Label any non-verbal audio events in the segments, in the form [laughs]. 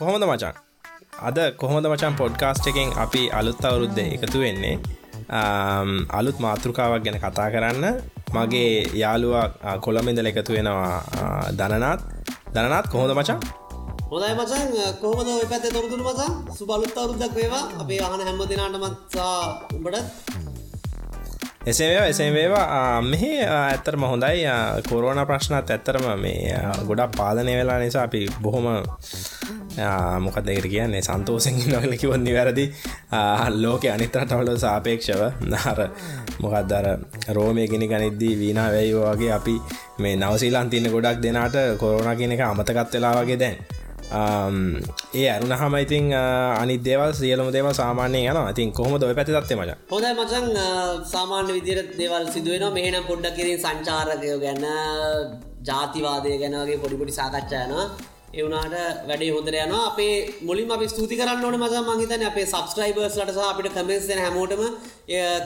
කොහොමද මචන්? අද කොහොමද මචන් පොඩ්කාස්ට් එකෙන් අපි අලුත් අවුරුද්ධ එකතු වෙන්නේ? අලුත් මාතෘකාවක් ගැන කතා කරන්න. මගේ යාළුවා කොළමිඳල එකතු වෙනවා දනනාත්. දනනාත් කොහොද මචන්? හොදයි මචන්. කොහොමද ඔය පැත්තේ තොරතුරු මචන්? සුබ අලුත් අවුරුද්දක් වේවා. අපේ අහන හැම දිනාටමත් උඹට. එසේවා එසේ වේවා. මෙහි ඇත්තරම හොඳයි. කොරෝණ ප්‍රශ්නත් ඇත්තරම මේ ගොඩක් පාලනය වෙලා නිසා අපි බොහොම මොකක් දෙකට කියන්නේ සන්තෝසෙන් නොල කිවොන්නේ වැරදි ලෝක අනිතරටවල සාපේක්ෂව. නාර මොකක්දර රෝමය ගෙන ගනිද්දී වීනා වැයිෝ වගේ අපි මේ නවසීලාන් තින්න ගොඩක් දෙනාට කොරුණ කියන එක අමතකත් වෙලා වගේ දැන්. ඒ අරුණ හම ඉතින් අනි දේවල් සියලම දේව සාමානය යන ඉතින් කොහොම දොය පැති තත්ේ මච? හොඳ මචන් සාමාන්‍ය විදිරත් දේවල් සිදුවෙන මෙහනම් පොඩ්ඩක් කිරින් සංචාරකය ගැන ජාතිවාදය ගැනගේ පොඩිපොඩි සාකච්ඡායන එවුනාට වැඩේ හොඳර යන අපේ මුලින් අපි ස්තුති කරන්න ඕන මස මහිතන අපේ සබස්ක්‍රයිබර්ස් ලට අපිට කමෙන්ස්න හැමෝටම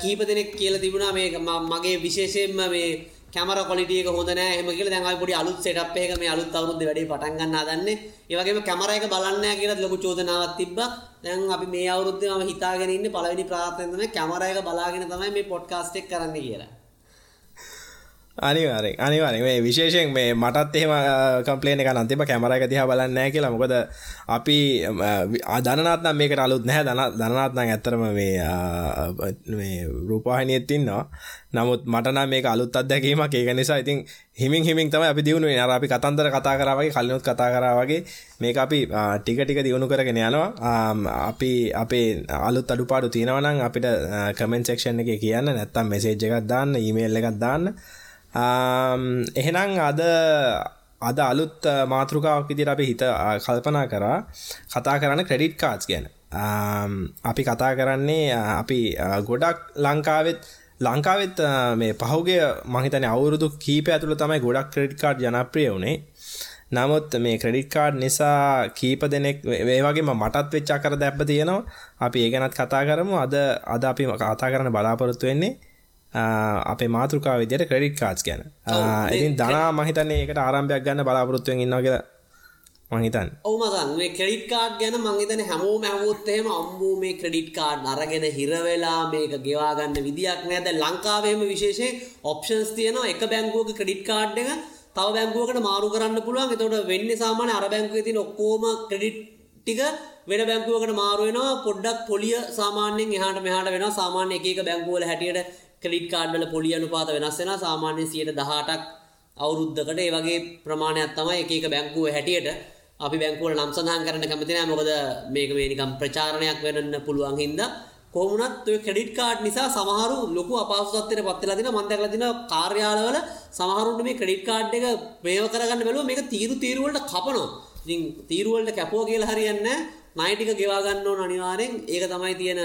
කීප දෙනෙක් කියල තිබුණා මේ මගේ විශේෂයෙන්ම මේ කැමර කොලිටියක හොඳ නෑ එහෙම කියලා දැන් අපි පොඩි අලුත් සෙටප් එකක මේ අලුත් අවුරුද්දේ වැඩේ පටන් ගන්න හදන්නේ. ඒ වගේම කැමර එක බලන්න නෑ කියලා ලොකු චෝදනාවක් තිබ්බා. දැන් අපි මේ අවුරුද්දේ මම හිතාගෙන ඉන්නේ පළවෙනි ප්‍රාර්ථනාව තමයි කැමර එක බලාගෙන තමයි මේ පොඩ්කාස්ට් එක කරන්න කියලා. අනිවාරෙන් අනිවාරෙන් මේ විශේෂයෙන් මේ මටත් එහෙම කම්පලේන එක නතිබ කැමරක දිහා බලන්නෑ කියලා. මොකද අපි අදනත්නම් මේකට අලුත් නැහැ. දන දනත්නම් ඇත්තරම මේ රූපාහිනියත්තින්නවා නමුත් මටන මේ අලුත් අත්දැකීමක්. ඒක නිසා ඉතින් හිමින් හිමින් තමයි අපි දියුණුවේ අර අපි කතන්දර කතා කරාවගේ කලිනුත් කතා කරාවගේ මේක අපි ටික ටික දියුණු කරගෙන යනවා. අපි අපේ අලුත් අඩුපාඩු තියෙනවනම් අපිට කමෙන්ට් සෙක්ෂන් එක කියන්න නැත්තම් මෙසේජ් එකක් දාන්න ඊමේල් එකක් දාන්න. එහෙනම් අද අද අලුත් මාතෘකාවක් විදිහට අපි හිත කල්පනා කරා කතා කරන්න ක්‍රෙඩිට් කාඩ්ස් ගැන. අපි කතා කරන්නේ අපි ගොඩක් ලංකාවෙත් ලංකාවෙත් මේ පහුගේ මහිතන අවුරුදු කීප ඇතුළ තමයි ගොඩක් ක්‍රෙඩිට් කාඩ් ජනප්‍රිය වුණේ. නමුත් මේ ක්‍රෙඩිට් කාඩ් නිසා කීප දෙනෙක් වේවගේ මටත් වෙච්චා කර දැප්ප තියෙනවා අපි ඒ ගැනත් කතා කරමු අද අද අපි කතා කරන බලාපොරොත්තු වෙන්නේ අපේ මාතෘකා විදියට ක්‍රඩිට් කාඩ්ස් ගැන. ඉතින් දනා මහිතන්නේ ඒකට ආරම්භයක් ගන්න බලාපොරොත්තුවෙන් ඉන්නවා කියලා මහිතන් ඔවු මසන් මේ ක්‍රඩිට් කාඩ් ගැන මංහිතන හැමෝ මැහවොත්තේම අම්බූ මේ ක්‍රඩිට් කාඩ් අරගෙන හිරවෙලා මේක ගෙවාගන්න විදියක් නෑද ලංකාවේම විශේෂය ඔප්ෂන්ස් තියනවා. එක බැංගුවක ක්‍රඩිට් කාඩ් එක තව බැංගුවකට මාරු කරන්න පුළුවන්. එතකොට වෙන්න සාමාන්‍ය අර බැංකුවේ තියෙන ඔක්කොම ක්‍රඩිට් ටික වෙන බැංකුවකට මාරු වෙනවා. පොඩ්ඩක් පොලිය සාමාන්‍යයෙන් එහාට මෙහාට වෙනවා. සාමාන්‍ය එක බැංකුවල හැටියට ක්‍රඩිට් කාඩ්වල පොලි අනුපාත වෙනස් වෙන සාමාන්‍ය සියට දහටක් අවුරුද්ධකට ඒ වගේ ප්‍රමාණයක් තමයි එක එක බැංකුව හැටියට අපි බැංකුවල නම් සඳහන් කරන්න කැමති නැහැ මොකද මේක මේ නිකම් ප්‍රචාරණයක් වෙන්න පුළුවන් හින්දා. කොහොමුණත් ඔය ක්‍රෙඩිට් කාඩ් නිසා සමහරු ලොකු අපහසුතාවයකට පත් වෙලා දිනවා මම දැකලා දිනවා. කාර්යාලවල සමහරුන්ට මේ ක්‍රෙඩිට් කාඩ් එක මේව කරගන්න බැලුවා මේක තීරු තීරු වලට කපනවා. ඉතින් තීරු වලට කැපුවා කියලා හරියන්නේ නැහැ ණය ටික ගෙවා ගන්න ඕන අනිවාර්යෙන්. ඒක තමයි තියෙන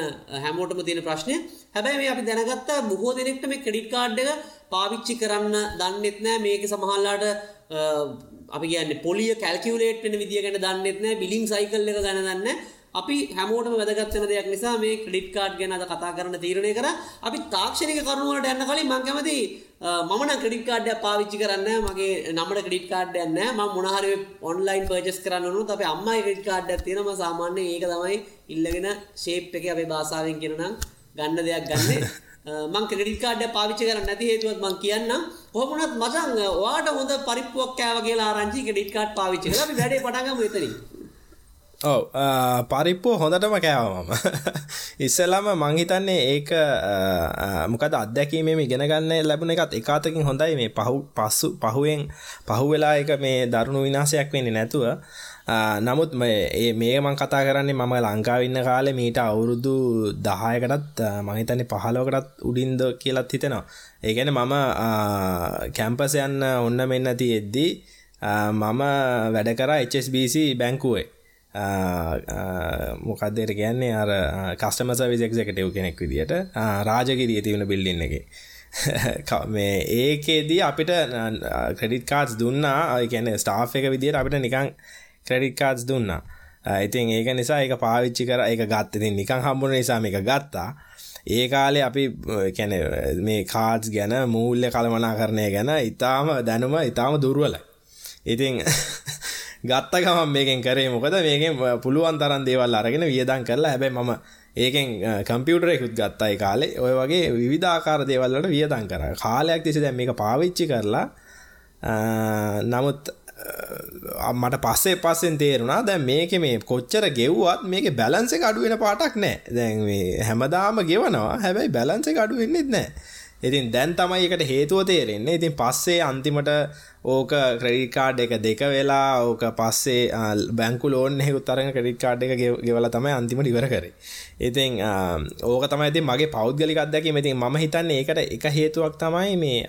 හැමෝටම තියෙන ප්‍රශ්නය. හැබැයි මේ අපි දැනගත්ත බොහෝ දෙනෙක්ට මේ ක්‍රෙඩිට් කාඩ් එක පාවිච්චි කරන්න දන්නෙත් නෑ. මේක සමහරලාට අපි කියන්නේ පොලිය කැල්කියුලේට් වෙන විදිය ගැන දන්නෙත් නෑ. බිලිං සයිකල් එක ගැන දන්නේ අපි හැමෝටම වැදගත් වෙන දෙයක් නිසා මේ ක්‍රෙඩිට් කාඩ් ගැන අද කතා කරන්න තීරණය කරා. අපි තාක්ෂණික කරුණු වලට යන්න කලින් මම කැමති මම නම් ක්‍රෙඩිට් කාඩ් එකක් පාවිච්චි කරන්නේ මගේ නමට ක්‍රෙඩිට් කාඩ් එකක් නැහැ. මම මොන හරි ඔන්ලයින් පර්චේස් කරන්න ඕනොත් අපේ අම්මාගේ ක්‍රෙඩිට් කාඩ් එකක් තියෙනවා. මම සාමාන්‍යයෙන් ඒක තමයි ඉල්ලගෙන ෂේප් එකේ අපේ භාෂාවෙන් කියනනම් ගන්න දෙයක් ගන්නේ. මං ක්‍රෙඩිට් කාඩ් එක පාවිච්චි කරන්නේ නැති හේතුවත් මං කියන්නම්. කොහොම වුණත් මචං ඔයාට හොඳ පරිප්පුවක් කෑවා කියලා ආරංචි ක්‍රෙඩිට් කාඩ් පාවිච්චි කරලා අපි වැඩේ පටන් ගමු එතනින්. ඔව පරිප්පුව හොඳටම කෑවමම [laughs] ඉස්සල්ලම මංහිතන්නේ ඒක මොකද අත්දැකීමේ ගෙනගන්න ලැබුණ එකත් එකතකින් හොඳයි. මේ පහු පස්සු පහුවෙන් පහුවෙලා එක මේ දරුණු විනාසයක් වෙන්නේ නැතුව. නමුත් ඒ මේ මං කතා කරන්නේ මම ලංකාවන්න කාලේ මීට අවුරුදු දහයකටත් මහිතන්නේ පහලෝකටත් උඩින්ද කියලත් හිතෙනවා. ඒගැන මම කැම්පස යන්න ඔන්න මෙන්න ඇති එද්දී මම වැඩ කර HSBC බැංකුවේ. මොකක්දේට කියන්නේ? අර කස්ටම සවිස් එක්සකටව් කෙනෙක් විදිට රාජගිරිය තිවුණ බිල්ලින්න එක. [laughs] මේ ඒකේදී අපිට ක්‍රඩිට් කාඩ්ස් දුන්නා. ගැන ස්ටාෆ් එක විදිට අපිට නිකං ක්‍රඩිට් කාඩ්ස් දුන්නා. ඉතින් ඒක නිසා එක පාවිච්චි කර. එක ගත්තතින් නිකං හම්බුණ නිසා එක ගත්තා. ඒ කාලේ අපි කැන මේ කාඩ්ස් ගැන මූල්‍ය කළමනා කරණය ගැන ඉතාම දැනුම ඉතාම දුර්වලයි. ඉතින් [laughs] ගත්ත ගමන් මේකෙන් කරේ. මොකද මේකෙන් පුළුවන් තරන් දේවල් අරගෙන වියදම් කරලා හැබැයි මම ඒකෙන් කම්පියුටර් එකකුත් ගත්තා ඒ කාලේ. ඔය වගේ විවිධාකාර දේවල් වලට වියදම් කරා. කාලයක් තිස්සේ දැන් මේක පාවිච්චි කරලා නමුත් මට පස්සේ පස්සෙන් තේරුණා දැන් මේක මේ කොච්චර ගෙව්වත් මේක බැලන්ස එක අඩුවෙන පාටක් නෑ. දැන් මේ හැමදාම ගෙවනවා. හැබැයි බැලන්ස එක අඩු වෙන්නෙත් නෑ. ඉතින් දැන් තමයි එකට හේතුව තේරෙන්නේ ඉතින් පස්සේ අන්තිමට ඕක ක්‍රෙඩිට් කාඩ් එක දෙක වෙලා ඕක පස්සේ බැංකු ලෝන් එකකුත් අරගෙන ක්‍රෙඩිට් කාඩ් එක ගෙවලා තමයි අන්තිමට ඉවර කරේ. ඉතින් ඕක තමයි ඉතින් මගේ පෞද්ගලික අත්දැකීම. ඉතින් මම හිතන්නේ ඒකට එක හේතුවක් තමයි මේ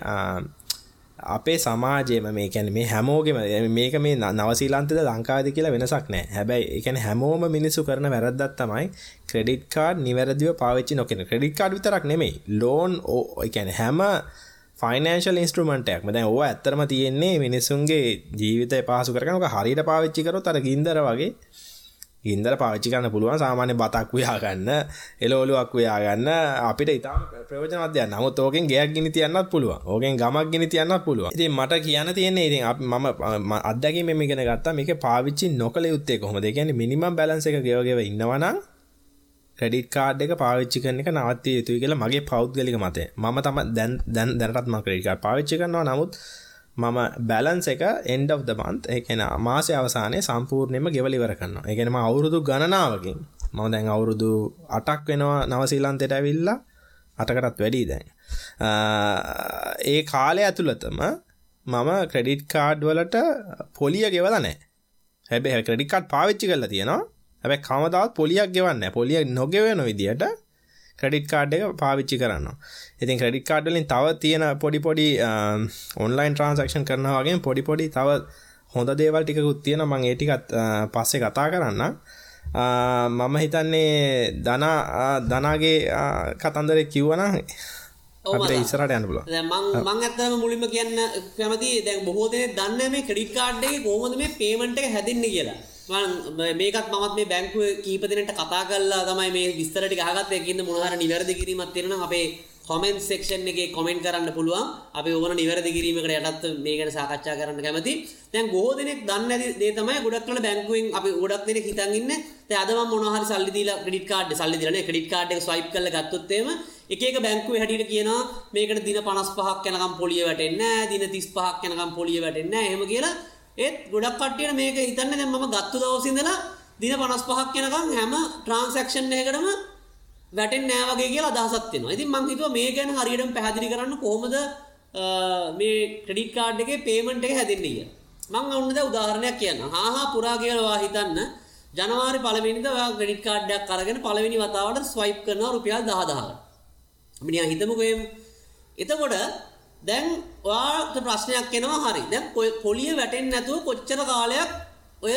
අපේ සමාජයම මේ කැන මේ හැමෝගෙම මේක මේ නවසීලන්තද ලංකාද කියලා වෙනසක් නෑ. හැබැයි එකන හැමෝම මිනිස්සු කරන වැරද්දත් තමයි ක්‍රඩිට් කාඩ් නිවැරදිව පාවිච්චි නොකෙන ක්‍රඩිට් කාඩ් විතරක් නෙමෙයි ලෝන් ඕ එකැන හැම ෆයිනන්ශල් ඉන්ස්ට්‍රමටයක් මදැන් ඕ ඇත්තරම තියෙන්නේ මිනිස්සුන්ගේ ජීවිත පාසු කරනක හරිට පාවිච්චි කරොත් අර ගින්දර වගේ ගින්දර පාවිච්චි කරන්න පුළුවන් සාමාන්‍ය බතක් වයා ගන්න එලෝලුවක් වයා ගන්න අපිට ඉතා ප්‍රයෝජනවත් දෙයක්. නමුත් ඕකෙන් ගයක් ගිනි තියන්නත් පුළුවන්. ඕකෙන් ගමක් ගිනි තියන්නත් පුළුවන්. ඉතින් මට කියන්න තියෙන්නේ ඉතින් අපි මම අත්දැකීම මේක ඉගෙන ගත්තා. මේක පාවිච්චි නොකළ යුත්තේ කොහොමද? ඒ කියන්නේ මිනිමම් බැලන්ස් එක ගෙව ගෙව ඉන්නවා නම් ක්‍රෙඩිට් කාඩ් එක පාවිච්චි කරන එක නවත්තිය යුතුයි කියලා මගේ පෞද්ගලික මතය. මම තම දැන් දැන් දැනටත් මම ක්‍රෙඩිට් කාඩ් පාවිච්චි කරනවා. නමුත් මම බැලන්ස් එක එන්ඩ් of the month ඒ කියන්නේ මාසය අවසානයේ සම්පූර්ණයෙන්ම ගෙවල ඉවර කරනවා. ඒ කියන්නේ මම අවුරුදු ගණනාවකින් මම දැන් අවුරුදු 8ක් වෙනවා නවසීලන්තයට ඇවිල්ලා 8කටත් වැඩි දැන්. ඒ කාලය ඇතුළතම මම ක්‍රෙඩිට් කාඩ් වලට පොලිය ගෙවලා නැහැ. හැබැයි ක්‍රෙඩිට් කාඩ් පාවිච්චි කරලා තියෙනවා. හැබැයි කවදාවත් පොලියක් ගෙවන්නේ නැහැ. පොලිය නොගෙවන විදියට ක්‍රඩිට් කාඩ් එක පාවිච්චි කරන්න ඉතින් ක්‍රඩිට් කාඩ්වලින් තව තියෙන පොඩි පොඩි ඔන්ලයින් ට්‍රන්සක්ෂන් කරන වගේ පොඩි පොඩි තව හොඳ දේවල් ටිකුත් තියෙන මං ඒටිකත් පස්සේ කතා කරන්න මම හිතන්නේ දනා දනාගේ කතන්දර කිව්වන අපිට ඉස්සරට යන්න. දැන් මං මං ඇත්තටම මුලින්ම කියන්න කැමති දැන් බොහෝ දෙනෙක් දන්නේ මේ ක්‍රෙඩිට් කාඩ් එකේ කොහොමද මේ පේමන්ට් එක හැදෙන්නේ කියලා. මේකත් මත් මේ බැංකුව කීපදිනට කතා කල්ලා තමයි මේ විස්තරට ගහගත් එකන්න මොනහර නිවැරදි කිරීමත් තියෙන අපේ කොමෙන්් සෙක්ෂන් එක කොමෙන්ට් කරන්න පුළුවන්. අපි ඕන නිවැරදි කිරීමකට යටත් මේකට සාකච්ඡා කරන්න කැමති දැන් බොහෝ දෙනෙක් දන්න ඇති දේ තමයි ගොඩක් කළ බැංකුවෙන් අපි ගොඩක් දෙනෙක් හිතන් ඉන්න. දැන් අද මම මොනවා හරි සල්ලි දීලා ක්‍රෙඩිට් කාඩ් සල්ලි දීලා නේ ක්‍රෙඩිට් කාඩ් එක ස්වයිප් කරලා ගත්තොත් එහෙම එක එක බැංකුවේ හැටියට කියනවා මේකට දින 55ක් යනකම් පොලිය වැටෙන්නේ නැහැ දින 35ක් යනකම් පොලිය වැටෙන්නේ නැහැ. එහෙම කියලා ඒත් ගොඩක් කට්ටියට මේක හිතන්නේ දැන් මම ගත්ත දවසේ ඉඳලා දින 55ක් යනකම් හැම ට්‍රාන්සැක්ෂන් එකකටම වැටෙන්නේ නැහැ වගේ කියලා අදහසක් තියෙනවා. ඉතින් මම හිතුවා මේ ගැන හරියටම පැහැදිලි කරන්න කොහොමද මේ ක්‍රෙඩිට් කාඩ් එකේ පේමන්ට් එක හැදෙන්නේ කියලා. මම ඔන්න දැන් උදාහරණයක් කියන්නම්. හා හා පුරා කියලා ඔයා හිතන්න ජනවාරි පළවෙනිදා ඔයා ක්‍රෙඩිට් කාඩ් එකක් අරගෙන පළවෙනි වතාවට ස්වයිප් කරනවා රුපියල් 10000කට. අපි නිකන් හිතමුකෝ එහෙම. එතකොට දැන් ඔයාට ප්‍රශ්නයක් එනවා හරි දැන් පොලිය වැටෙන්නේ නැතුව කොච්චර කාලයක් ඔය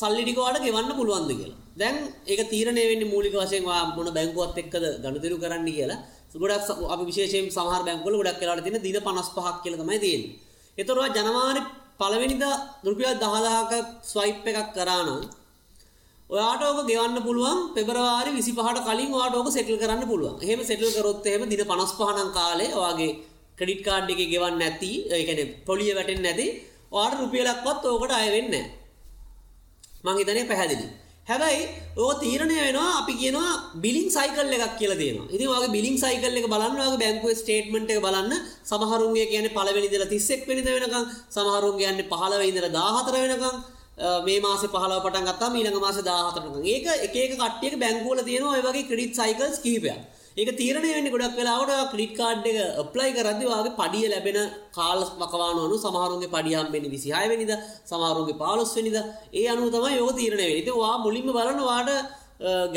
සල්ලි ටික ඔයාලට ගෙවන්න පුළුවන්ද කියලා. දැන් ඒක තීරණය වෙන්නේ මූලික වශයෙන් ඔයා මොන බැංකුවත් එක්කද ගනුදෙනු කරන්න කියලා. ගොඩක් අපි විශේෂයෙන් සමහර බැංකුවල ගොඩක් වෙලාවට තියෙන දින 55ක් කියලා තමයි තියෙන්නේ. ඒතර ඔයා ජනවාරි පළවෙනිදා රුපියල් 10000ක ස්වයිප් එකක් කරා නම් ඔයාට ඕක ගෙවන්න පුළුවන් පෙබරවාරි 25ට කලින් ඔයාට ඕක සෙටල් කරන්න පුළුවන්. එහෙම සෙටල් කරොත් එහෙම දින 55 නම් කාලේ ඔයාගේ ක්‍රඩිට් කාඩ් එක ගෙවන්න නැති ඒකන පොලිය වැටෙන් නැති වාට රුපියලක්වත් ඕකට අයවෙන්න මං හිතනය පැහැදිලි. හැබැයි ඕ තීරණය වෙනවා අපි කියනවා බිලින් සයිකල් එකක් කියලා තියෙනවා ඉතින් වගේ බිලින් සයිකල් එක බලන්න වගේ බැංකුවේ ස්ටේට්මන්ට් එක බලන්න. සමහරුන්ගේ කියන්නේ පළවෙනි ඉඳලා 31 වෙනිද වෙනකන් සමහරුන්ගේ යන්නේ 15 ඉඳලා 14 වෙනකන්. මේ මාසේ 15 පටන් ගත්තාම ඊළඟ මාසේ 14 වෙනකන්. ඒක එක එක කට්ටියක බැංකුවල තියෙනවා ඔය වගේ ක්‍රෙඩිට් සයිකල්ස් කිහිපයක්. ඒක තීරණය වෙන්නේ ගොඩක් වෙලාවට ක්‍රෙඩිට් කාඩ් එක ඇප්ලයි කරද්දී වාගේ පඩිය ලැබෙන කාල වකවානුව අනුව සමහරුන්ගේ පඩිය හම්බෙන්නේ 26 වෙනිදා සමහරුන්ගේ 15 වෙනිදා ඒ අනුව තමයි යෝග තීරණය වෙන්නේ. ඉතින් ඔයා මුලින්ම බලන්න ඔයාට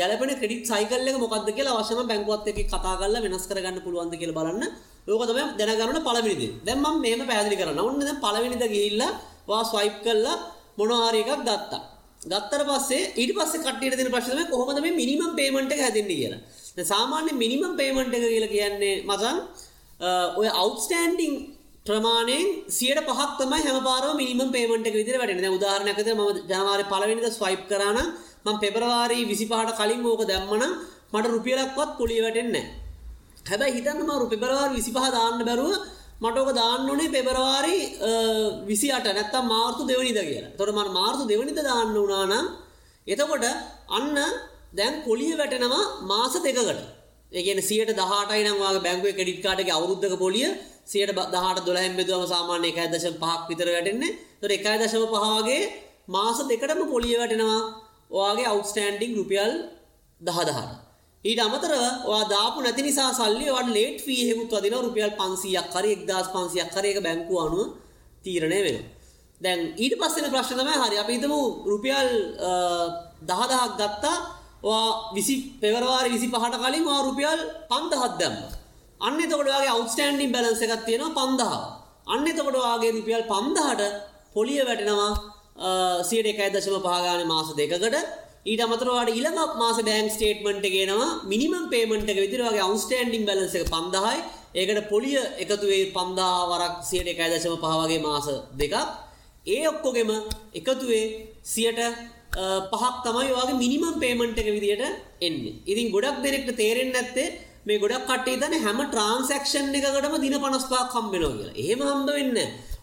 ගැලපෙන ක්‍රෙඩිට් සයිකල් එක මොකක්ද කියලා අවශ්‍ය නම් බැංකුවත් එක්ක කතා කරලා වෙනස් කරගන්න පුළුවන්ද කියලා බලන්න. ඕක තමයි දැනගන්න පළවෙනි දේ. දැන් මම මෙහෙම පැහැදිලි කරන්න. ඕන්න දැන් පළවෙනිද ගිහිල්ලා ඔයා ස්වයිප් කරලා මොනවා හරි එකක් ගත්තා. ගත්තට පස්සේ ඊට පස්සේ කට්ටියට දෙන ප්‍රශ්නේ තමයි කොහොමද මේ මිනිමම් පේමන්ට් එක හැදෙන්නේ කියලා. සාමාන්‍ය මිනිමම් පේමන්ට් එක කියලා කියන්නේ මචන් ඔය අවුට්ස්ටෑන්ඩිං ප්‍රමාණයෙන් සියට පහක් තමයි හැම පාරම මිනිමම් පේමන්ට් එක විදිහට වැටෙන්නේ. දැන් උදාහරණයක් විදිහට මම ජනවාරි පළවෙනිදා ස්වයිප් කරා නම් මම පෙබරවාරි 25ට කලින් ඕක දැම්මනම් මට රුපියලක්වත් පොලිය වැටෙන්නේ නැහැ. හැබැයි හිතන්න මම පෙබරවාරි 25 දාන්න බැරුව මටෝක දාන්න ඕනේ පෙබරවාරි විසි අට නැත්තම් මාර්තු දෙවනිද කියලා තොට මන් මාර්තු දෙවනිද දාන්න වනානම් එතකොට අන්න දැන් පොලිය වැටෙනවා මාස දෙකකට. ඒගෙන සියට දහටයි නම්වාගේ බැංකුව කෙඩිට කාටගේ අවුද්ධක පොලිය සියට දහට දොලහැම් බෙදුවම සාමාන්‍ය එකයි දශම පහක් විතර වැටෙන්නේ. තොර එකයි දශම පහවාගේ මාස දෙකටම පොලිය වැටෙනවා. ඔයාගේ අවස්ටන්ඩිං රුපියල් දහදහට ඊට අමතරව ඔයා දාපු නැති නිසා සල්ලි වට ලේට් ෆී හෙකුත් වදින රුපියල් පන්සියක් කරි එක්දස් පන්සියක් කරයක බැංකු අනුව තීරණය වෙන දැන් ඊට පස්සෙන ප්‍රශ්න තමයි හරි. අපි හිතමු රුපියල් දහදහක් ගත්තා ඔයා විසි පෙවරවාරි විසි පහට කලින් වා රුපියල් පන්දහත් දැම්ම. අන්න එතකොට වගේ අවස්ටන්ඩින් බැලන්ස එකක් තියෙනවා පන්දහ අන්න එතකොට වගේ රුපියල් පන්දහට පොලිය වැටෙනවා සියට එකයි දශම පහගාන මාස දෙකකට. ඊට අමතරවාට ඉළඟ මාස බෑන්ක් ස්ටේට්මන්ට් ගෙනවා මිනිමම් පේමට එක විදිරගේ අවස්ටන්ඩින් බලස එක පන්දහයි. ඒකට පොලිය එකතුවේ පන්දා වරක් සියට එකයි දශම පහවගේ මාස දෙකක්. ඒ ඔක්කොගෙම එකතුවේ සියට පහක් තමයි වගේ මිනිමම් පේමන්ට් එක විදියට එන්නේ. ඉතින් ගොඩක් දෙනෙක්ට තේරෙන් නැත්තේ මේ ගොඩක් කටේ තන හැම ට්‍රන්සක්ෂන් එකකටම දින පනස්පා කම්බෙනෝ කියලා. එහෙම හම්බ වෙන්න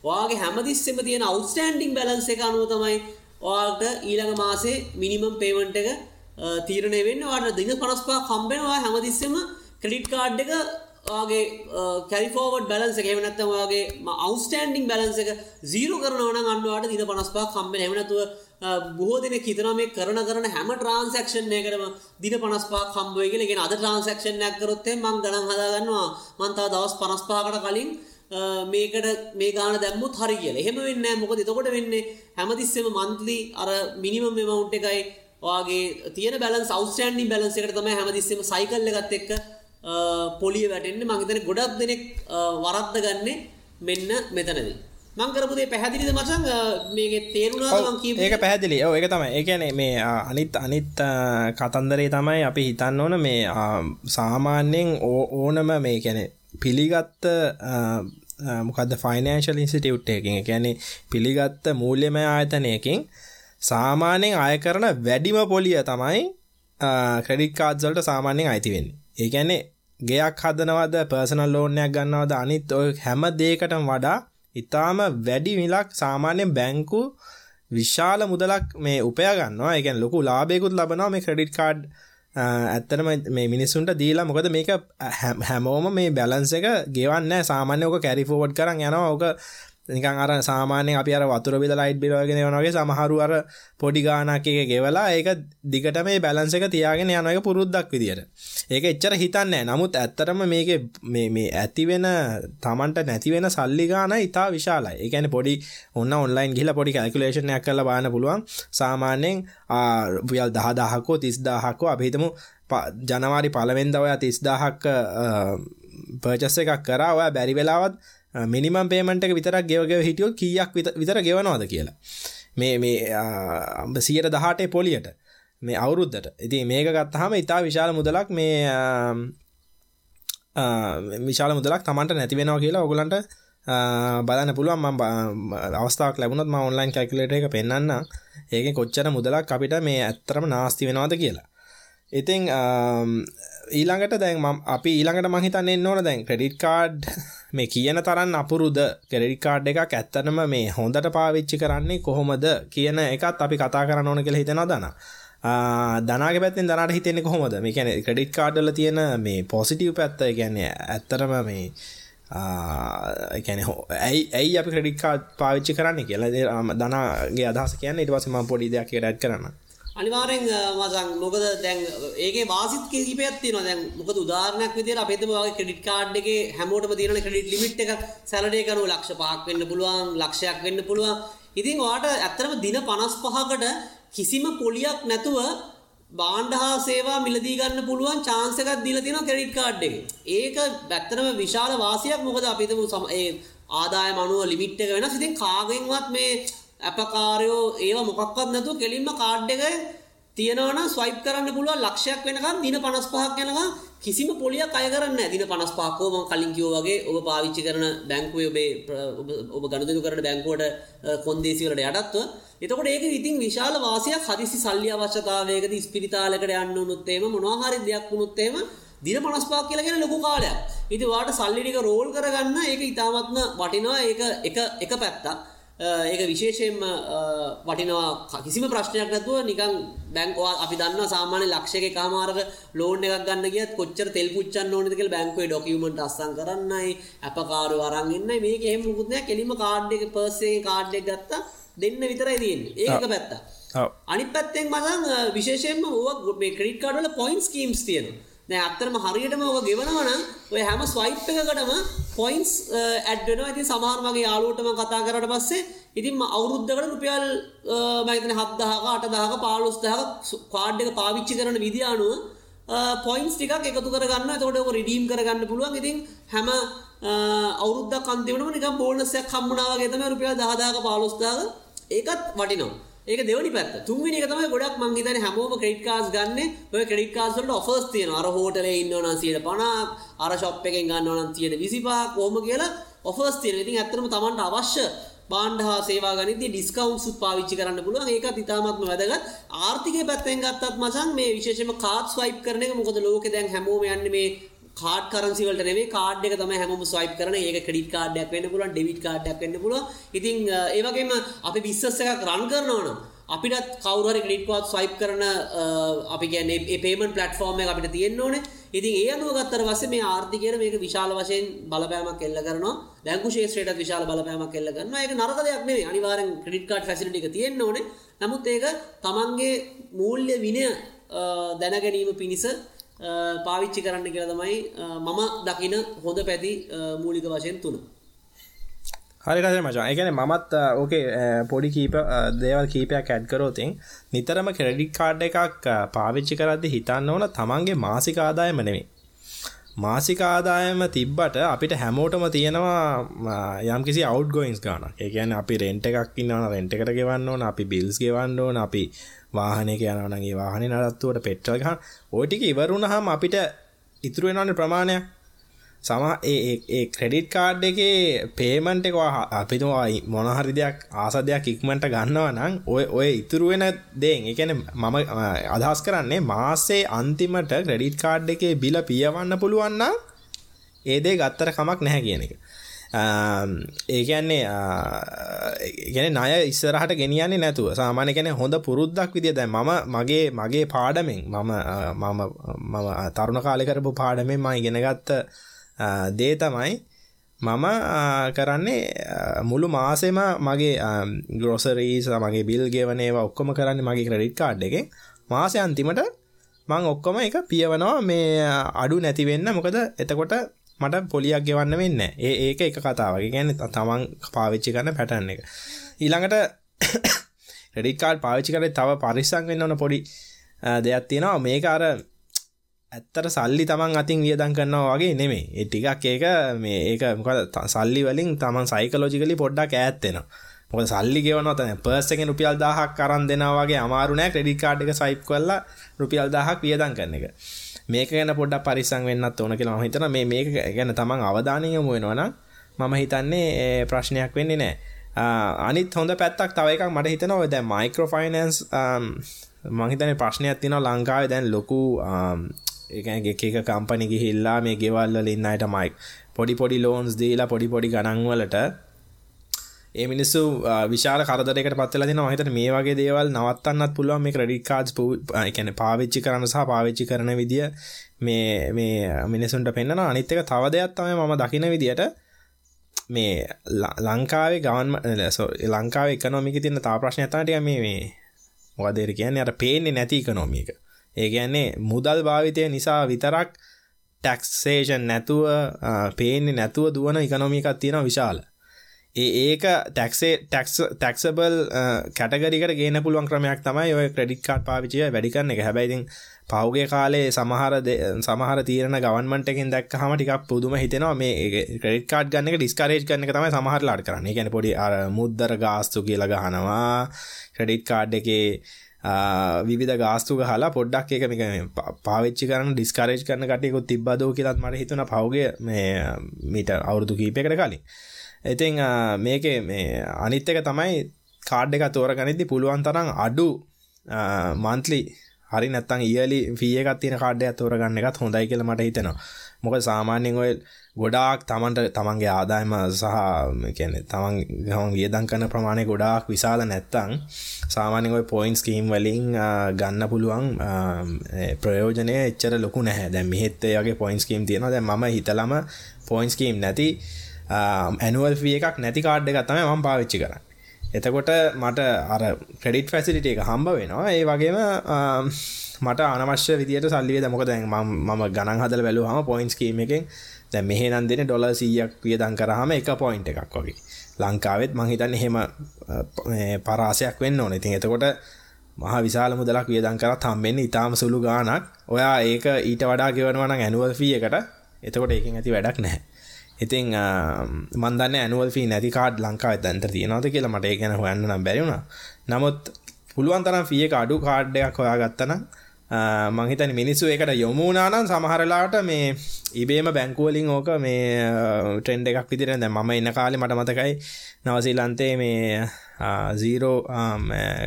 වාගේ හැමදිස්සෙම තියෙන අවස්ටන්ඩිං බලන්ස එක අනුව තමයි ඔයාට ඊළඟ මාසේ මිනිමම් පේමන්ට් එක තීරණය වෙන්න. වාට දින පනස්පා කම්බෙනවා හැමතිස්සෙම ක්‍රඩිට් කාඩ් එක ගේ කැරිෆෝවඩ් බලන්ස එක එමනත්තම වගේ අවස්ටන්ඩිං බලන්ස එක සීරු කරනවන අන්වාට දින පනස්පා කම්බෙන එමනතුව බොහෝ දෙන කිතන මේ කරන කරන හැම ට්‍රන්සක්ෂන්ය කරම දින පනස්පා කම්බුවගෙන ගෙන අද ට්‍රන්සක්ෂන්යක් කරොත්තේ මං ගණන් හදාගන්නවා. මන්තා දවස් පනස්පාකට කලින් මේකට මේ ගාන දැම්මුත් හරි කියල. එහෙම වෙන්න මොකද එතකොට වෙන්නේ හැමතිස්සෙම මන්තලි අර මිනිමම් මෙමවුන්් එකයි වගේ තියන බැලන් සෞස්ටන්ඩි බැලන්ස එකට තම හැමතිස්සෙම සයිකල්ල ගත් එක්ක පොලිය වැටෙන්න්න මහිතන ගොඩක් දෙනෙක් වරද්ද ගන්නේ මෙන්න මෙතනදී. මංකරපුදේ පැහැදිලිද මචන් මේ තේරුණා ඒක පැහැදිලි. ඕ එක තමයි. ඒකැනේ මේ අනිත් අනිත් කතන්දරේ තමයි අපි හිතන්න ඕන මේ සාමාන්‍යයෙන් ඕනම මේ කැනෙ පිළිගත්ත මොකද ෆයිනන්ශල් ඉන්සිටියුට් එකකින්. ගැන පිළිගත්ත මූල්‍යම ආයතනයකින් සාමාන්‍යයෙන් අය කරන වැඩිම පොලිය තමයි ක්‍රඩික් කාඩ්සල්ට සාමාන්‍යයෙන් අයිතිවෙන්නේ ඒගැනේ ගෙයක් හදනවද? පර්සනල් ලෝනයක් ගන්නවද? අනිත් ඔය හැම දේකට වඩා ඉතාම වැඩි මිලක් සාමාන්‍යයෙන් බැංකු විශාල මුදලක් මේ උපය ගන්නවා. එකන් ලොකු ලාබයකුත් ලබනවා මේ ක්‍රඩිට් කාඩ් ඇත්තරම මේ මිනිස්සුන්ට දීලා මොකද මේක හැමෝම මේ බැලන්ස එක ගෙවන්න සාමාන්‍ය ඕක කැරිෆෝවඩ් කරන්න යනවා. ඕක නිකන් අර සාමාන්‍යයෙන් අපි අර වතුර බිල ලයිට් බිල වගේ වගේ සමහරු අර පොඩි ගානක් එක ගෙවලා ඒක දිගට මේ බැලන්ස් එක තියාගෙන යන එක පුරුද්දක් විදියට. ඒක එච්චර හිතන්නේ නමුත් ඇත්තටම මේකේ මේ මේ ඇති වෙන Tamanට නැති වෙන සල්ලි ගාන ඉතා විශාලයි. ඒ කියන්නේ පොඩි ඔන්න ඔන්ලයින් ගිහලා පොඩි කැල්කියුලේෂන් එකක් කරලා බලන්න පුළුවන්. සාමාන්‍යයෙන් රුපියල් 10000ක් 30000ක් අපි හිතමු ජනවාරි පළවෙනිදා ඔයා 30000ක් පර්චස් එකක් කරා ඔයා බැරි වෙලාවත් මිනිමම් පේමට එක විතරක් ගෙවගෙව හිටියෝ කියක් විතර ගෙවනවාද කියලා. මේ මේ අම්බ සියට දහටේ පොලියට මේ අවුරුද්ධට ඉති මේක ගත්තහම ඉතා විශාල මුදලක් මේ විශාල මුදලක් තමන්ට නැතිවෙනවා කියලා ඔගුලන්ට බලන්න පුළුවන්. ම අවස්ථාවක් ලැබුණත් ම ඔන්ලයින් කැකලට එක පෙන්න්න ඒක කොච්චර මුදලක් අපිට මේ ඇත්තරම නාස්ති වෙනවාද කියලා. ඉතිං ඊළඟට දැන් අපි ඊළඟට මහිතන්න ඕන දැන් ක්‍රඩිට් කාඩ් මේ කියන තරන් අපුරුද කෙරඩිකාඩ් එකක් ඇත්තනම මේ හොඳට පාවිච්චි කරන්නේ කොහොමද කියන එකත් අපි කතා කරන්න ඕන කියලා හිතෙන දන දනාග පැත්තෙන් දනට හිතෙන්නේ කොහොමද? මේ කැන ක්‍රඩිට් කාඩ්ඩල තියෙන මේ පොසිටව් පැත්ත ගැන්නේ ඇත්තරම මේ එකැන ඇයි ඇයි අපි ක්‍රඩිකාඩ් පාවිච්චි කරන්න කියලා. දනාගේ අදහස කියන්න ඉට පසම පොඩි දෙයක් රැඩ් කරන්න. අනිවාරෙන් මසන් මොකද දැන් ඒගේ වාසිත් කිහිපයක් තියෙනවා දැන් මොකද උදාහරණයක් විදිහට අපි හිතමු වගේ ක්‍රෙඩිට් කාඩ් එකේ හැමෝටම තියෙන ක්‍රෙඩිට් ලිමිට් එක සැලරේ කරනු ලක්ෂ 5ක් වෙන්න පුළුවන් ලක්ෂයක් වෙන්න පුළුවන් ඉතින් ඔයාට ඇත්තටම දින 55කට කිසිම පොලියක් නැතුව බාණ්ඩ හා සේවා මිලදී ගන්න පුළුවන් chance එකක් දීලා තියෙනවා ක්‍රෙඩිට් කාඩ් එකේ. ඒක ඇත්තටම විශාල වාසියක් මොකද අපි හිතමු ඒ ආදායම අනුව ලිමිට් එක වෙනස්. ඉතින් කාගෙන්වත් මේ ඇපකාරයෝ ඒව මොකක්වත් නැතු කෙලින්ම කාඩ් එක තියෙනවන ස්වයිප් කරන්න පුළුව ලක්ෂයක් වෙනකම් දින පනස් පහක් යනකම් කිසිම පොලියක් අය කරන්න දින පනස් පහකෝම කලින් කිවෝ වගේ ඔබ පාවිච්චි කරන බැංකුව ඔබේ ඔබ ගණදු කරන බැංකුවට කොන්දේසිවලට යටත්ව. එතකොට ඒක ඉතින් විශාල වාසයක් හදිසි සල්ලි අවශ්‍යතාවයකද ස්පිරිතාලකට යන්න උනුත්තේම මොනහරි දෙයක් වුණුත්තේම දින පනස්පාක් කියලගෙන ලොකු කාලයක්. ඉති වාට සල්ලිටික රෝල් කරගන්න ඒක ඉතාමත්ම වටිනවා. ඒ එක පැත්තා ඒක විශේෂයෙන්ම වටිනවා කිසිම ප්‍රශ්නයක් නැතුව නිකන් බැංකවා අපි දන්න සාමාන්‍ය ලක්ෂක කාමාරක ලෝන් එකක් ගන්න ගියත් කොච්චර තෙල් පුච්චන්න ඕනද කියලා බැංකුවේ ඩොකියුමන්ට් අස්සම් කරන්නයි අපකාරු අරන් ඉන්නයි. මේක එහෙම මුකුත් නෑ කෙලින්ම කාඩ් එක පර්ස් එකේ කාඩ් එක ගත්තා. දෙන්න විතරයි තියෙන්නේ. ඒක පැත්ත අනිත් පැත්තෙන් මසන් විශේෂයෙන්ම ඕවා මේ ක්‍රෙඩිට් කාඩ් වල පොයින්ට් ස්කීම්ස් තියෙනවා දැන් අත්‍තරම හරියටම ඔක ගෙවනවා නම් ඔය හැම ස්වයිප් එකකටම පොයින්ට්ස් ඇඩ් වෙනවා. ඉතින් සමහර මගේ යාළුවෝට මම කතා කරාට පස්සේ ඉතින් අවුරුද්දකට රුපියල් මම හිතන්නේ 7000ක 8000ක 15000ක කාඩ් එක පාවිච්චි කරන විදිය අනුව පොයින්ස් ටිකක් එකතු කරගන්න එතකොට ඔක රිඩීම් කරගන්න පුළුවන්. ඉතින් හැම අවුරුද්දක් අන්තිමටම නිකන් බෝනස් එකක් හම්බුනා වගේ තමයි රුපියල් 10000ක 15000ක ඒකත් වටිනවා. ඒක දෙවනි පැත්ත. තුන්වෙනි එක තමයි ගොඩක් මං හිතන්නේ හැමෝම ක්‍රෙඩිට් කාඩ්ස් ගන්න. ඔය ක්‍රෙඩිට් කාඩ්ස් වලට ඔෆර්ස් තියෙනවා. අර හෝටලේ ඉන්නව නම් 150ක් අර ෂොප් එකෙන් ගන්නව නම් 125ක් කොහොම කියලා ඔෆර්ස් තියෙනවා. ඉතින් ඇත්තටම Tamanට අවශ්‍ය බාණ්ඩ හා සේවා ගනිද්දී ඩිස්කවුන්ට්ස් පාවිච්චි කරන්න පුළුවන්. ඒකත් ඉතාමත්ම වැදගත්. ආර්ථිකය පැත්තෙන් ගත්තත් මචං මේ විශේෂයෙන්ම කාඩ් ස්වයිප් කරන එක මොකද ලෝකේ දැන් හැමෝම යන්නේ මේ කාඩ් කරන්සි වලට නෙවෙයි කාඩ් එක තමයි හැමෝම ස්වයිප් කරන. ඒක ක්‍රෙඩිට් කාඩ් එකක් වෙන්න පුළුවන්, ඩෙබිට් කාඩ් එකක් වෙන්න පුළුවන්. ඉතින් ඒ වගේම අපි බිස්නස් එකක් රන් කරනවා නම් අපිටත් කවුරු හරි ක්‍රෙඩිට් කාඩ් ස්වයිප් කරන අපි කියන්නේ ඒ පේමන්ට් ප්ලැට්ෆෝම් එක අපිට තියෙන්න ඕනේ. ඉතින් ඒ අනුව ගත්තට පස්සේ මේ ආර්ථිකයට මේක විශාල වශයෙන් බලපෑමක් එල්ල කරනවා. බැංකු ශේෂ්ත්‍රයටත් විශාල බලපෑමක් එල්ල කරනවා. ඒක නරක දෙයක් නෙවෙයි. අනිවාර්යෙන් ක්‍රෙඩිට් කාඩ් ෆැසිලිටි එක තියෙන්න ඕනේ. නමුත් ඒක තමන්ගේ මූල්‍ය විනය දැනගැනීම පිණිස පාවිච්චි කරන්න කියලා තමයි මම දකින හොඳ පැති මූලික වශයෙන් තුන. හරිරස මචා. එකන මමත් ඕකේ පොඩි කීප දේවල් කීපයක් ඇඩ්කරෝතින් නිතරම ක්‍රෙඩික් කාඩ් එකක් පාවිච්චි කරද්දි හිතන්න ඕන තමන්ගේ මාසික ආදායම නෙමේ මාසික ආදායම තිබ්බට අපිට හැමෝටම තියෙනවා යම් කිසි අවට් ගෝයින්ස් ගාන ඒකන අපි රෙන්ට එකක් ඉන්නවන රෙන්ට එකට ගෙවන්න ඕන අපි බිල්ස් ගෙවන්න ඕන අපි වාහනයක යනවනගේ වාහන නරත්තුවට පෙට්ටල් ගහන්. ඕටික ඉවරුණහම අපිට ඉතුරුවෙනන්න ප්‍රමාණයක්. සම ඒ ක්‍රෙඩිට් කාඩ් එකේ පේමන්ට් එක අපිතුවා මොනහරි දෙයක් ආස දෙයක් ඉක්මට ගන්නවා නම් ඔය ඔය ඉතුරුවෙන දෙෙන් එකන මම අදහස් කරන්නේ මාසේ අන්තිමට ක්‍රෙඩිට් කාඩ් එකේ බිල පියවන්න පුළුවන්න ඒදේ ගත්තර කමක් නැහැ කියන එක. ඒකන්නේ ගැන ණය ඉස්සරහට ගෙනියන්නේ නැතුව. සාමාන්‍ය ගැන හොඳ පුරුද්දක් විදිය දැන් මම මගේ මගේ පාඩමෙන් මම මම මම තරුණ කාලේ කරපු පාඩමෙන් මම ඉගෙන ගත්ත දේ තමයි මම කරන්නේ මුළු මාසෙම මගේ ග්‍රොසරීස් මගේ බිල් ගෙවනේවා ඔක්කොම කරන්නේ මගේ ක්‍රඩිට් කාඩ් එක මාසය අන්තිමට මං ඔක්කොම එක පියවනවා. මේ අඩු නැතිවෙන්න මොකද එතකොට මට පොලියක් ගෙවන්න වෙන්න ඒ ඒක එක කතාවගේ ගැන තමන් පාවිච්චි කරන්න පැටන්න එක. ඊළඟට [coughs] රෙඩිකාඩ් පාවිච්චි කර තව පරිස්සං වෙන්න ඕන පොඩි දෙයක් තියෙනවා. මේක අර ඇත්තට සල්ලි තමන් අතින් වියදන් කරනවා වගේ නෙමේ ඒ ටිකක් ඒක මේ ඒක මොකද සල්ලි වලින් තමන් සයිකලොජිකලි පොඩ්ඩක් ඈත් වෙනවා. මොකද සල්ලි ගෙවනවා තමයි. පර්ස් එකෙන් රුපියල් 1000ක් අරන් දෙනවා වගේ අමාරු නෑ ක්‍රෙඩිට් කාඩ් එක ස්වයිප් කරලා රුපියල් 1000ක් වියදම් කරන එක. මේක ගැන පොඩ්ඩක් පරිස්සම් වෙන්නත් ඕන කියලා මම හිතනවා. මේ මේක ගැන තමන් අවධානය යොමු වෙනවා නම් මම හිතන්නේ ප්‍රශ්නයක් වෙන්නේ නෑ. අනිත් හොඳ පැත්තක් තව එකක් මට හිතනවා. දැන් මයික්‍රෝ ෆයිනෑන්ස් මම හිතන්නේ ප්‍රශ්නයක් තියෙනවා ලංකාවේ. දැන් ලොකු එක එක කම්පනි ගිහිල්ලා මේ ගෙවල්වල ඉන්න අයට මයික් පොඩි පොඩි ලෝන්ස් දීලා පොඩි පොඩි ගණන්වලට ඒ මිනිස්සු විශාල කරදරයකට පත්වෙලා තියෙනවා. මම හිතන්නේ මේ වගේ දේවල් නවත්තන්නත් පුළුවන්. මේ ක්‍රෙඩිට් කාඩ්ස් ඒ කියන්නේ පාවිච්චි කරන සහ පාවිච්චි කරන විදිය මේ මේ මිනිසුන්ට පෙන්වනවා අනිත් එක තව දෙයක් තමයි මම දකින විදියට මේ ලංකාවේ ගවන් ලංකාවේ එකනොමික තියෙන තා ප්‍රශ්නයක් තමයි ටික මේ මේ මොකද ඒ කියන්නේ? අර පේන්නේ නැති ඉකොනොමික ඒ කියන්නේ මුදල් භාවිතය නිසා විතරක් ටැක්සේෂන් නැතුව පේන්නේ නැතුව දුවන ඉකනොමිකක් තියෙන විශාල. ඒ ඒක ටැක්සේ ටැක්ස් ටැක්සබල් කැටගරිකට ගේන පුළුවන් ක්‍රමයක් තමයි ඔය ක්‍රඩික් කාඩ් පාවිචය වැඩිකරන්න එක. හැබැයිතින් පෞගේ කාලේ සමහර සමහර තීරණ ගවන්මට එකින් දැක් හම ටිකක් පුදුම හිතෙනවා. මේ ක්‍රඩ් කාඩ් ගන්න ඩිස්කරේජ් ගන්න තමයි සමහර ලාට කරන්න. ගැන පොඩි අර මුද්දර ගාස්තු කියල ගහනවා. ක්‍රඩිට් කාඩ් එකේ විධ ගාස්තු හලා පොඩ්ඩක් එක මේ පාවිච්චි කරන ඩිස්කරේජ් කරන කටයකුත් තිබ්බදෝ කියලත් මට හිතුන පවගේ මේ මීට අවුරුදු කීපයකට කලින්. ඉතිං මේක මේ අනිත් එක තමයි කාඩ් එක තෝර ගනිති පුළුවන් තරම් අඩු මන්ත්ලි හරි නැත්තං ඉයලි ෆියකත් තියෙන කාඩ්ඩය තෝරගන්න එකත් හොඳයි කියල මට හිතෙනවා. මොක සාමාන්‍යෙන් ඔය ගොඩාක් තමන්ට තමන්ගේ ආදායම සහ කැන තමන් ගම වියදං කන ප්‍රමාණය ගොඩාක් විශාල නැත්තං සාමාන්‍ය ඔය පොයින්ස් කීම් වලින් ගන්න පුළුවන් ප්‍රයෝජනය එච්චර ලොකු නැහැ. දැ මිහෙත්තයගේ පොයින්ස් කීම් තියෙන දැ ම හිතලම පොයින්ස් කීම් නැති Um, ඇනුවල් ිය එකක් නැති කාඩ්ඩ ගත්තම මම පාවිච්චි කරන්න. එතකොට මට අර ක්‍රඩිට් ෆැසිලිට එක හම්බ වෙනවා. ඒ වගේම um, මට අනවශ්‍ය විදිට සල්ලිය දමක දැන් ම ගණන් හදල බැලු හම පොයින්ස් කීම එකෙන් දැ මෙහෙනන් දෙන ඩොල සීයක් වියදන් කරහම එක පොයින්ට එකක් වගේ. ලංකාවෙත් මහිතන්න එහෙම uh, පරාසයක් වෙන්න ඕන. ඉතින් එතකොට මහ විශාල මුදලක් වියදන් කරත් හම්බෙන්න ඉතාම සුළු ගානක් ඔයා ඒක ඊට වඩා ගෙවනවන ඇනුවල් ෆිය එකට. එතකොට ඒකින් ඇති වැඩක් නැහැ. ඉතින් මන්දන්න ඇනුවල් ෆී නැති කාඩ් ලංකාව ඇතන්තර තියෙනවද කියලා මට ඒ ගැන හොයන්න නම් බැරිුණ නමුත් පුළුවන් තරම් ෆිය එක අඩු කාඩ්ඩයක් හොයා ගත්තන මංහිතන මිනිස්සු එකට යොමුණනානම් සමහරලාට මේ ඉබේම බැංකුවලින් ඕක මේ ට්‍රෙන්ඩ එකක් විදිර දැ ම ඉන්න කාලෙ මට මතකයි නවසීලන්තේ මේ සීරෝ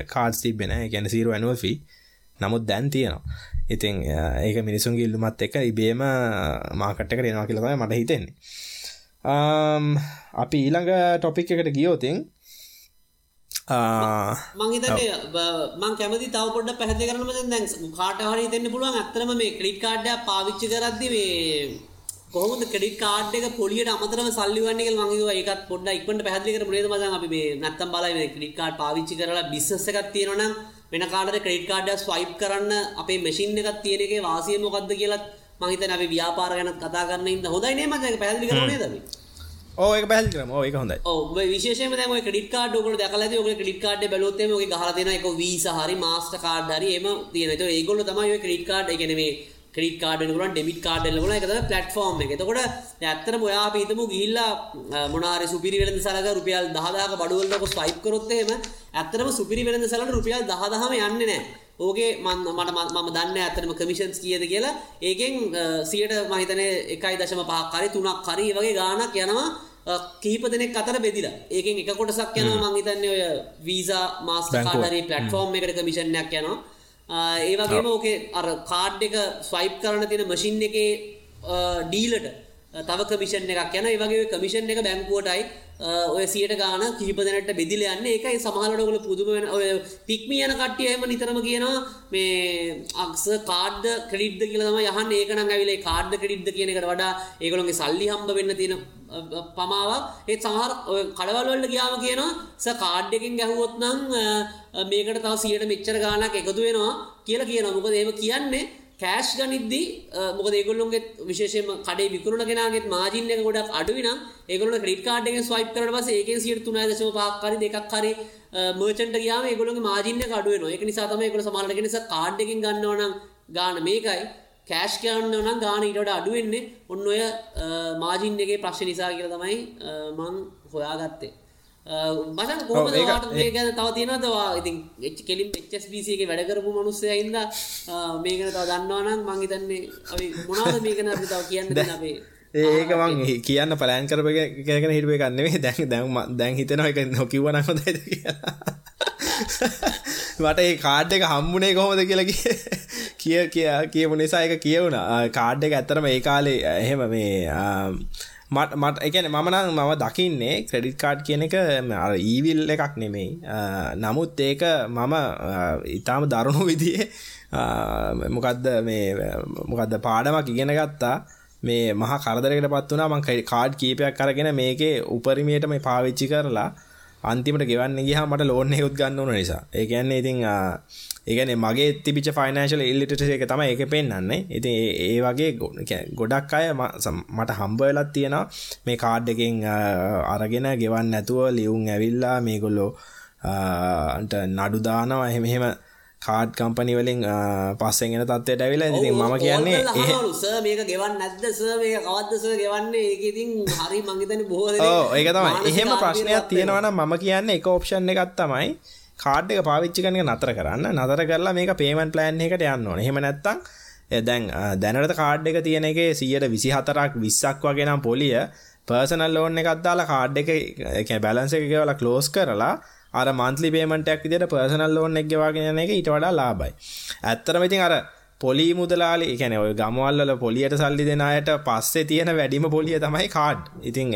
කාඩ් තිබෙන ගැන සීරු ඇනුවෆී නමුත් දැන් තියෙනවා. ඉතින් ඒක මිනිසුන් ගිල්ලුමත් එක ඉබේම මාකට්ක රෙනවා කියලතයි මට හිතෙන්නේ. අපි ඊළඟ ටොපික් එකට ගියෝතින් මංහිතට මං කැමති තව පොඩ පැහති කරනම දැන් කාට හරි තෙන්න්න පුළුවන් ඇත්තරම මේ ක්‍රිට් කාඩ්ඩ පාවිච්චි කරද්දි මේ කොහොමද ක්‍රඩිට කාඩ් එක පොලියට අමතරම සල්ලිවන්නේ මංගව ඒකත් පොඩ ඉක්මට පැහදිලි කර මුලේද මදන් අපි මේ නැත්තම් බලයි ක්‍රඩිට කාඩ් පාවිච්චි කරලා බිස්සස එකක් තියෙනවනම් වෙන කාඩට ක්‍රඩිට කාඩ්ඩ ස්වයිප් කරන්න අපේ මැසින් එකත් තියෙන එකේ වාසිය මොකක්ද කියලත් මහිතන අපි ව්‍යාපාර ගැන කතා කරන්න ඉන්න හොඳයිනේ මචක පැදිලි කරනේ දම ඕක පැල් කරම. ඒක හොඳයි. ඔ විශේෂම දැම ක්‍රඩිට කාඩ ඔකට දැකල ඔක ක්‍රඩිට කාඩ් බලොත්තම ඔක ගහලතින එක වීස හරි මාස්ට කාඩ් හරි එම තියෙනත ඒගොල්ල තමයි ක්‍රඩිට කාඩ් එකනෙේ ක්‍රඩිට කාඩනකරන් ඩෙමිට කාඩල් වල එක. පලටෆෝර්ම් එක තකොට ඇත්තර මොයා පිතම ගිල්ලා මොනාර සුපිරි වෙන සලක රුපියල් දහදාක බඩුවලක ස්වයිප් කරොත්තේම ඇත්තරම සුපිරි වෙන සලට රුපියල් දහදහම යන්න නෑ ඕගේ මන්න මට මම දන්න ඇතරම කමිෂන්ස් කියද කියලා. ඒකෙන් සියට මහිතන එකයි දශම පහක්කාරි තුනක් කරී වගේ ගානක් යනවා කීප දෙනෙක් අතර බෙදිලා. ඒකෙන් එක කොටසක් යනවා මංහිතන්නේ ඔය වීසා මාස් කාඩරි පලටෆෝර්ම් එකට කමිෂණයක් යනවා. ඒ වගේම ඕකේ අර කාඩ් එක ස්වයිප් කරන තියෙන මසින් එක ඩීලට තව කමිෂන් එකක් යන ඒ වගේ කමිෂන් එක බැංකුවටයි ඔය සියට ගාන කිහිප දෙනට බෙදිල යන්න. එකයි සමහලටගල පුදුම වෙන ඔය පික්ම යන කට්ටියහම නිතරම කියනවා මේ අක්ස කාඩ් ක්‍රඩිද්ද කියලම යහන් ඒකන ඇවිලේ කාඩ් ක්‍රඩිද්ද කියන එකට වඩා ඒගොළොගේ සල්ලි හම්බ වෙන්න තියෙන පමාවක්. ඒත් සමහර කඩවල්වලට ගියාම කියනවා ස කාඩ්ඩකින් ගැහුවොත් නම් මේකට තව සියට මෙච්චර ගානක් එකතු වෙනවා කියලා කියන මොකද ඒම කියන්නේ කෑශ් ගනිද්දී මොක ඒගොල්ලොන්ගේ විශේෂම කඩේ විකරුණ කෙනගේ මාජින්න එක ගොඩක් අඩුවින ඒගොල ක්‍රඩ් කාඩ්ගෙන් ස්වයිප් කරට පස ඒක සිට තුනයි දශම පක්කරි දෙකක් හරි මර්චන්ට ගයාම ඒගොලගේ මාජින්න අඩුව න එක නිසාතම එකකට සමාලට නිසා කාඩ්ඩකින් ගන්නවනම් ගාන මේකයි. කෑශ් කියන්න නම් ගාන ඉට අඩුවෙන්නේ ඔන්න ඔය මාජින් එකගේ ප්‍රශ්න නිසා කියල තමයි මං හොයාගත්තේ. මසන් කෝම ගැන තව තියෙනදවා ඉතින් එච් කෙලින් එච්ස්බසිගේ වැඩකරපු මනුස්සය හින්ද මේකන තව දන්නවානම් මංහිතන්නේ අපි මොනාද මේකන තව කියන්න අපේ ඒක මං කියන්න පලෑන් කරප කරගෙන හිටුව ගන්නෙේ දැන් දැන් දැන් හිතනවා එක නොකිවන හොද මට ඒ කාඩ් එක හම්බුනේ කොහොමද කියලා කිය කිය කියපු නිසා එක කියවුණ කාඩ් එක ඇත්තරම ඒ කාලේ එහෙම මේ මට මට එකන මමනං මම දකින්නේ ක්‍රඩිට් කාඩ් කියන එක ඊවිල් එකක් නෙමෙයි. නමුත් ඒක මම ඉතාම දරුණු විදිේ මොකක්ද මේ මොකක්ද පාඩමක් ඉගෙන ගත්තා. මේ මහ කරදරකට පත් වනා මං කාඩ් කීපයක් කරගෙන මේකේ උපරිමයට මේ පාවිච්චි කරලා අන්තිමට ගෙවන්න ගහ මට ලෝන්න යුත් ගන්න ඕන නිසා. ඒ කියන්නේ ඉතින් ඒගැන මගේ තිබිච ෆයිනශල් ඉල්ලිට එක තම එක පෙන්න්නන්නේ ඉති ඒ වගේ ගොඩක් අය මට හම්බවෙලත් තියෙනවා. මේ කාඩ් එකින් අරගෙන ගෙවන්න නැතුව ලියවුන් ඇවිල්ලා මේගොල්ලෝ නඩු දානවා. එහෙමහෙම කාඩ් කම්පනි වලින් පස්සෙන්ගෙන තත්වයට ඇවිලා ඉතින් මම කියන්නේ ඒ මේක ගෙවන්න නැද්ද? සර් මේක කවද්ද? සර් ගෙවන්නේ? ඒක ඉතින් හරි මං හිතන්නේ බොහෝ දෙනෙක් ඔව් ඒක තමයි. එහෙම ප්‍රශ්නයක් තියෙනවා නම් මම කියන්නේ එක ඔප්ෂන් එකක් තමයි කාඩ් එක පාවිච්චි කරන එක නතර කරන්න. නතර කරලා මේක පේමන්ට් ප්ලෑන් එකකට යන්න ඕනේ. එහෙම නැත්තම් දැන් දැනට කාඩ් එක තියෙන එකේ 124ක් 20ක් වගේ නම් පොලිය පර්සනල් ලෝන් එකක් දාලා කාඩ් එක බැලන්ස් එක ගෙවලා ක්ලෝස් කරලා අර මන්ත්ලි පේමන්ටයක් විදිහට පර්සනල් ලෝන් එක ගෙවාගෙන යන එක ඊට වඩා ලාභයි. ඇත්තටම ඉතින් අර පොලි මුදලාලි ඒ කියන්නේ ඔය ගමවල් වල පොලියට සල්ලි දෙන අයට පස්සේ තියෙන වැඩිම පොලිය තමයි කාඩ්. ඉතින්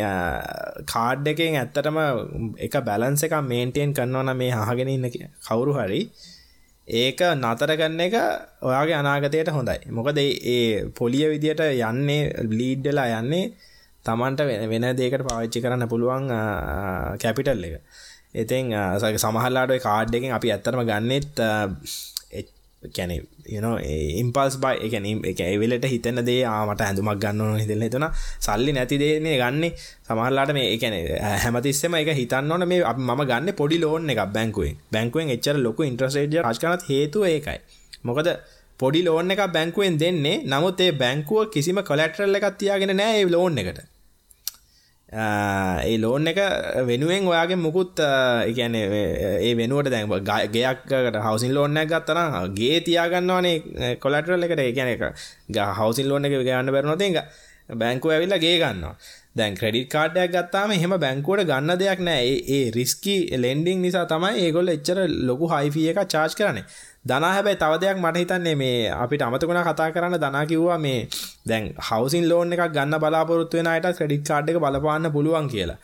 කාඩ් එකෙන් ඇත්තටම එක බැලන්ස් එකක් මේන්ටේන් කරනවා නම් මේ අහගෙන ඉන්න කවුරු හරි ඒක නතර කරන එක ඔයාගේ අනාගතයට හොඳයි. මොකද ඒ පොලිය විදියට යන්නේ ලීඩ් වෙලා යන්නේ Tamanට වෙන දෙයකට පාවිච්චි කරන්න පුළුවන් කැපිටල් එක. ඉතින් සමහරලාට ඔය කාඩ් එකෙන් අපි ඇත්තටම ගන්නෙත් කැන ඉම්පල්ස් බයි එකන එක එවෙලට හිතන දේ ආමට ඇඳුමක් ගන්න හිතල හිතන සල්ලි නැති දේනේ ගන්නේ. සමහරලාට මේ එකන හැමතිස්සම එක හිතන්න ඕන. මේ ම ගන්න පොඩි ලෝන් එක බැංකුවෙන් බැංකුවෙන් එච්චර ලොකු ඉන්ට්‍රසේජ රජකනත් හේතු ඒකයි. මොකද පොඩි ලෝන් එක බැංකුවෙන් දෙන්නේ. නමුත් ඒ බැංකුව කිසිම කොලටරල් එකක් තියාගෙන නෑ ඒ ලෝන් එකට. ඒ ලෝන් එක වෙනුවෙන් ඔයාගේ මුකුත් ඉගැන ඒ වෙනුවට දැන් ගයක්කට හවසින් ලෝන්නයක් ගත්තන ගේ තියාගන්නවානේ කොලටරල් එකට. ඒ ගැන එක ග හවසින් ලෝන එක ගන්න බැරනොති එක බැංකුව ඇවිල්ලා ගේ ගන්නවා. දැන් ක්‍රඩිට කාඩයක් ගත්තාම එහෙම බැංකුවට ගන්න දෙයක් නෑ. ඒ රිස්කි ලෙන්ඩිං නිසා තමයි ඒගොල්ල එච්චර ලොකු හයිෆිය එක චාර්ජ් කරන්නේ. දනා හැබැයි තව දෙයක් මට හිතන්නේ මේ අපිට අමතකුණ කතා කරන්න දනා කිව්වා මේ දැන් හවසින් ලෝන් එකක් ගන්න බලාපොරොත්තු වෙන අයට ක්‍රෙඩිට් කාඩ් එක බලපාන්න පුළුවන් කියලා.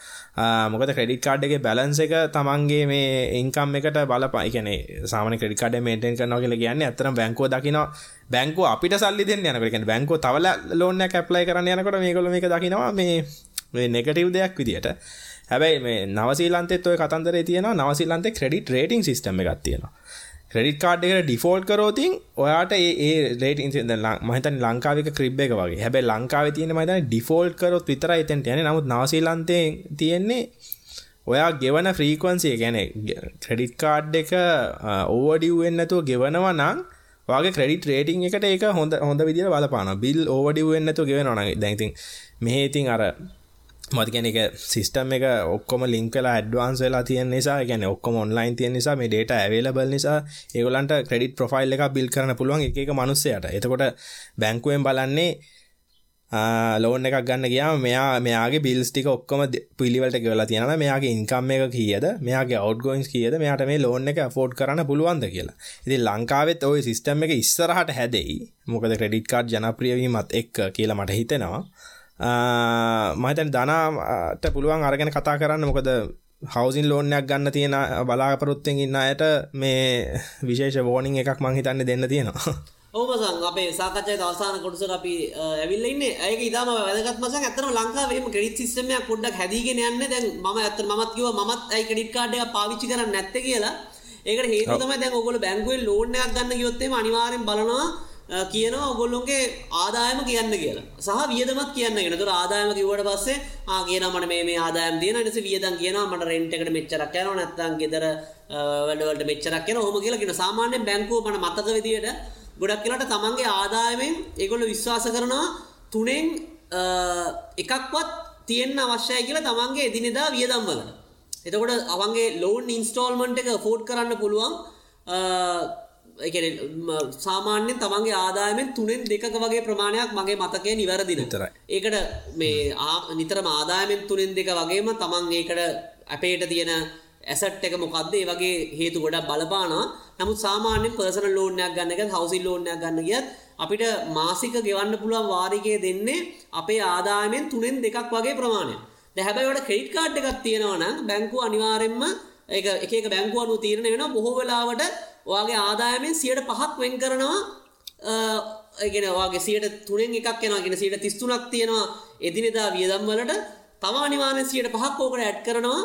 මොකද ක්‍රෙඩිට් කාඩ් එකේ බැලන්ස් එක තමන්ගේ මේ ඉන්කම් එකට බලපා. ඒ කියන්නේ සාමාන්‍ය ක්‍රෙඩිට් කාඩ් එක මේන්ටේන් කරනවා කියලා කියන්නේ ඇත්තටම බැංකුව දකිනවා බැංකුව අපිට සල්ලි දෙන්න යනකොට කියන්නේ බැංකුව තව ලෝන් එකක් ඇප්ලයි කරන්න යනකොට මේගොල්ලෝ මේක දකිනවා මේ මේ නෙගටිව් දෙයක් විදියට. හැබැයි මේ නවසීලන්තෙත් ඔය කතන්දරේ තියෙනවා නවසීලන්තේ ක්‍රෙඩිට් රේටින් සිස්ටම් එකක් තියෙනවා. ක්‍රඩිට කාඩ් එකට ඩිෆෝල්් කරෝතින් ඔයාට ඒ රේට මහිතන් ලංකාවික ක්‍රිබ් එක වගේ. හැබැ ලංකාව තියෙන මතන ඩිෆෝල්් කරොත් විතර එතැන්ට යන නමුත් නවසීලන්තය තියෙන්නේ ඔයා ගෙවන ෆ්‍රීකවන්සිය ගැන ක්‍රඩිට් කාඩ් එක ඕවඩිව්වෙන්නතුව ගෙවනවා නම් වගේ ක්‍රඩිට රේටිං එකට ඒක හොඳ හොඳ විදිර බලපාන බිල් ඕවඩිව්වෙන්නතු ගෙවනන දැයිතින් මෙහේතින් අර මතිකැන එක සිස්ටම් එක ඔක්කොම ලින්කලා ඇඩ්වාන්ස් වෙලා තියන නිසා ගැන ඔක්කොම ඔන්ලයින් තිය නිසා මේ ඩේට ඇවේලබල් නිසා ඒගොලන්ට ක්‍රඩිට ප්‍රොෆයිල් එක බිල් කරන පුළුවන් එක මනුස්සයට. එතකොට බැංකුවෙන් බලන්නේ ලෝන් එකක් ගන්න ගියා මෙයා මෙයාගේ බිල්ස් ටික ඔක්කොම පිළිවලට ගෙවලා තියෙන මෙයාගේ ඉන්කම් එක කීයද? මෙයාගේ අවට්ගෝයින්ස් කීයද? මෙයාට මේ ලෝන් එක ෆෝඩ් කරන්න පුළුවන්ද කියලා. ඉතින් ලංකාවෙත් ওই සිස්ටම් එක ඉස්සරහට හැදෙයි. මොකද ක්‍රෙඩිට් කාඩ් ජනප්‍රියවීමත් එක්ක කියලා මට හිතෙනවා. මහිතන් දනාට පුළුවන් අරගෙන කතා කරන්න මොකද හවසින් ලෝනයක් ගන්න තියෙන බලාපොරොත්තෙන් ඉන්න අයට මේ විශේෂ වෝනිින් එකක් මං හිතන්න දෙන්න තියෙනවා ඕමසන් අපේ සාකච්ඡය අවසාන කොටසට අපි ඇවිල්ලා ඉන්නේ. ඒක ඉතාලම වැදගත් මසක්. ඇත්තටම ලංකාවේ එහෙම ක්‍රෙඩිට් සිස්ටම් එකක් පොඩ්ඩක් හැදීගෙන යන්නේ. දැන් මම ඇත්තට මමත් කිව්වා මමත් ඇයි ක්‍රෙඩිට් කාඩ් එක පාවිච්චි කරන්නේ නැත්තේ කියලා. ඒකට හේතුව තමයි දැන් ඔයගොල්ලෝ බැංකුවෙන් ලෝන් එකක් ගන්න ගියොත් එහෙම අනිවාර්යෙන් බලනවා කියනවා ඔගොල්ලොන්ගේ ආදායම කියන්න කියලා. සහ වියදමත් කියන්න ගෙන තුර ආදායම කිවට පස්සේ ආගෙන මට මේ ආදායම් තියන නිස වියදන් කියන මට රෙන්ට්කට මෙච්චරක් යන නැත්තන් ගෙදර වැඩවලට මෙච්චරක් කියන හොම කියලා කියෙන සාමාන්‍යෙන් බැංකුව මට මතක විදියට ගොඩක් කියලට තමන්ගේ ආදායමෙන් ඒගොල්ල විශ්වාස කරනවා තුනෙන් එකක්වත් තියෙන්න්න අවශ්‍යය කියලා තමන්ගේ එදිනෙදා වියදම්වලට එතකොට අවන්ගේ ලෝන් ඉන්ස්ටෝල්මන්ට් එක ෆෝඩ් කරන්න පුළුවන් සාමාන්‍යෙන් තමන්ගේ ආදායමෙන් තුනෙන් දෙක වගේ ප්‍රමාණයක් මගේ මතකය නිවැරදි විතරයි. ඒකට මේ නිතර ආදායමෙන් තුනෙන් දෙක වගේම තමන් ඒකට අපේට තියෙන ඇසට් එක මොකක්ද ඒ වගේ හේතු ගොඩක් බලපානා නමුත් සාමාන්‍යෙන් පර්සන ලෝනයක් ගන්න එක හවසි ලෝනයක් ගන්න ගියත් අපිට මාසික ගෙවන්න පුළුවන් වාරිකය දෙන්නේ අපේ ආදායමෙන් තුනෙන් දෙකක් වගේ ප්‍රමාණය දැහැබැවට ක්‍රේට් කාඩ් එකක් තියෙනවනම් බැංකු අනිවාරෙන්ම එක එක බැංකුවනු තීරණ වෙන බොහෝ වෙලාවට ඔයාගේ ආදායමෙන් සියට පහක් වෙන් කරනවා. ඒගෙන වගේ සියට තුනෙන් එකක් යනගෙන සියට තිස්තුනක් තියෙනවා. එදිනෙදා වියදම් වලට තව අනිවාර්ය සියට පහක් ඕකට ඇඩ් කරනවා.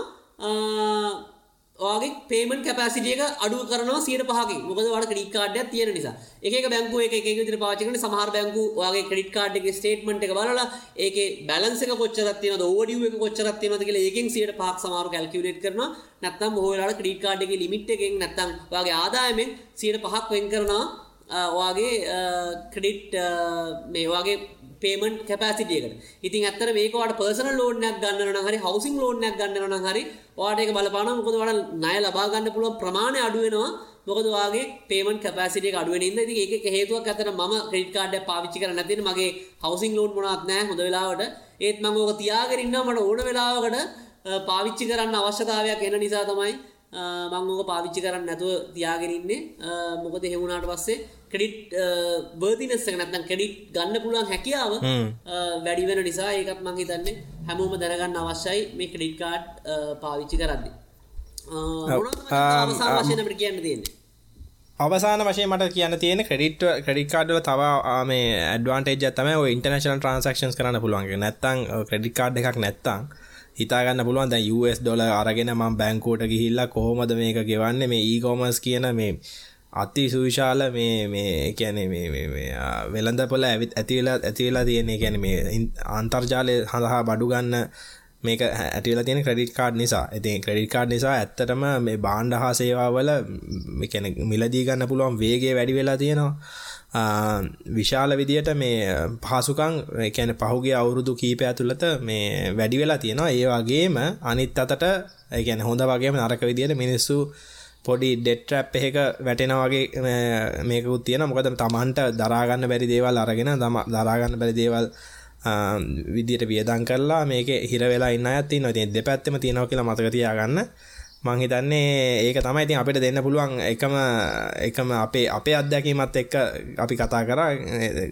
ඔයාගේ පේමන්ට් කැපැසිටි එක අඩු කරනවා 105කින්. මොකද ඔයාලට ක්‍රෙඩිට් කාඩ් එකක් තියෙන නිසා. එක එක බැංකුව එක එක විදිහට පාවිච්චි කරන සමහර බැංකු ඔයාගේ ක්‍රෙඩිට් කාඩ් එකේ ස්ටේට්මන්ට් එක බලලා ඒකේ බැලන්ස් එක කොච්චරක් තියෙනවද ඕවර්ඩියු එක කොච්චරක් තියෙනවද කියලා ඒකෙන් 105ක් සමහරව කැල්කියුලේට් කරනවා. නැත්නම් බොහෝ වෙලාවට ක්‍රෙඩිට් කාඩ් එකේ ලිමිට් එකෙන් නැත්නම් ඔයාගේ ආදායමෙන් 105ක් වෙන් කරනවා. ඔයාගේ ක්‍රෙඩිට් මේ ඔයාගේ පේමන්ට් කැපසිටියකට ඉතින් ඇත්තර මේකවට පර්සන ලෝනයක් ගන්නන හරි හවසිං ලෝනයක් ගන්නන හරි වාටක බලපාන මොකද වඩ නය ලබාගන්න පුළුවන් ප්‍රමාණය අඩුවෙනවා මොකදවාගේ පේමන් කැපසිටිය අඩුවෙන ඉද ඒක හේතුවක් ඇතර ම ක්‍රඩ් කාඩ පාවිච්චි කර නැතින මගේ හවසිං ලෝන් මොනත් නෑ හොඳ වෙලාවට. ඒත් මං ඕක තියාගරන්න මට ඕන වෙලාවකට පාවිච්චි කරන්න අවශ්‍යතාවයක් එන නිසා තමයි මංගෝක පාවිච්චි කරන්න නැතුව තියාගෙනන්නේ මොකද හෙවුණට පස්සේ ක්‍රඩිට් බර්තිනස්ස නැත්නම් ක්‍රඩිට් ගන්න පුළුවන් හැකියාව වැඩි වෙන නිසා ඒකත් මං හිතන්නේ හැමෝම දැනගන්න අවශ්‍යයි මේ ක්‍රඩිට් කාඩ් පාවිච්චි කරන්නේ වශනට කියන්න තියන්නේ? අවසාන වශය මට කියන්න තියෙන ක්‍රඩිට් ක්‍රඩිකාඩල තව මේ ඇඩවන්ටේජ තම ඉන්ටර්නශන ට්‍රන්සක්ෂන් කරන්න පුළුවන්ගේ නැත්තං ක්‍රඩිකාඩ් එකක් නැත්තං හිතාගන්න පුළුවන්. දැ US ඩොල අරගෙන ම බැංකෝට ගිහිල්ලා කොහොමද මේක ගෙවන්න? මේ ඒකෝමස් කියන මේ අති සුවිශාල මේ මේ කැනෙ වෙළඳ පොල ඇවිත් ඇතිවෙලා ඇතිවෙලා තියෙන්නේ කැන මේ අන්තර්ජාලය හඳහා බඩු ගන්න මේක ඇටිලා තියෙන ක්‍රඩිට් කාඩ් නිසා. ඇති ක්‍රඩිට් කාඩ් නිසා ඇත්තටම මේ බාණ්ඩ හා සේවාවල කැන මිලදී ගන්න පුළුවන් වේගේ වැඩි වෙලා තියෙනවා. විශාල විදියට මේ පහසුකං කැන පහුගේ අවුරුදු කීපය ඇතුළත මේ වැඩි වෙලා තියෙනවා. ඒ වගේම අනිත් අතට ගැන හොඳ වගේම නරක විදියට මිනිස්සු පොඩි ඩෙට්‍රැප් එහෙක වැටෙන වගේ මේකුත් තියෙන මොකද තමන්ට දරාගන්න බැරි දේවල් අරගෙන දම දරාගන්න බැරි දේවල් විදියට වියදං කරලා මේක හිර වෙලා ඉන්න ඇති නොති දෙපැත්තම තියෙනව කියලා මතක තියාගන්න. මං හිතන්නේ ඒක තමයි ඉතින් අපිට දෙන්න පුළුවන් එකම එකම අපේ අපේ අත්දැකීමත් එක්ක අපි කතා කර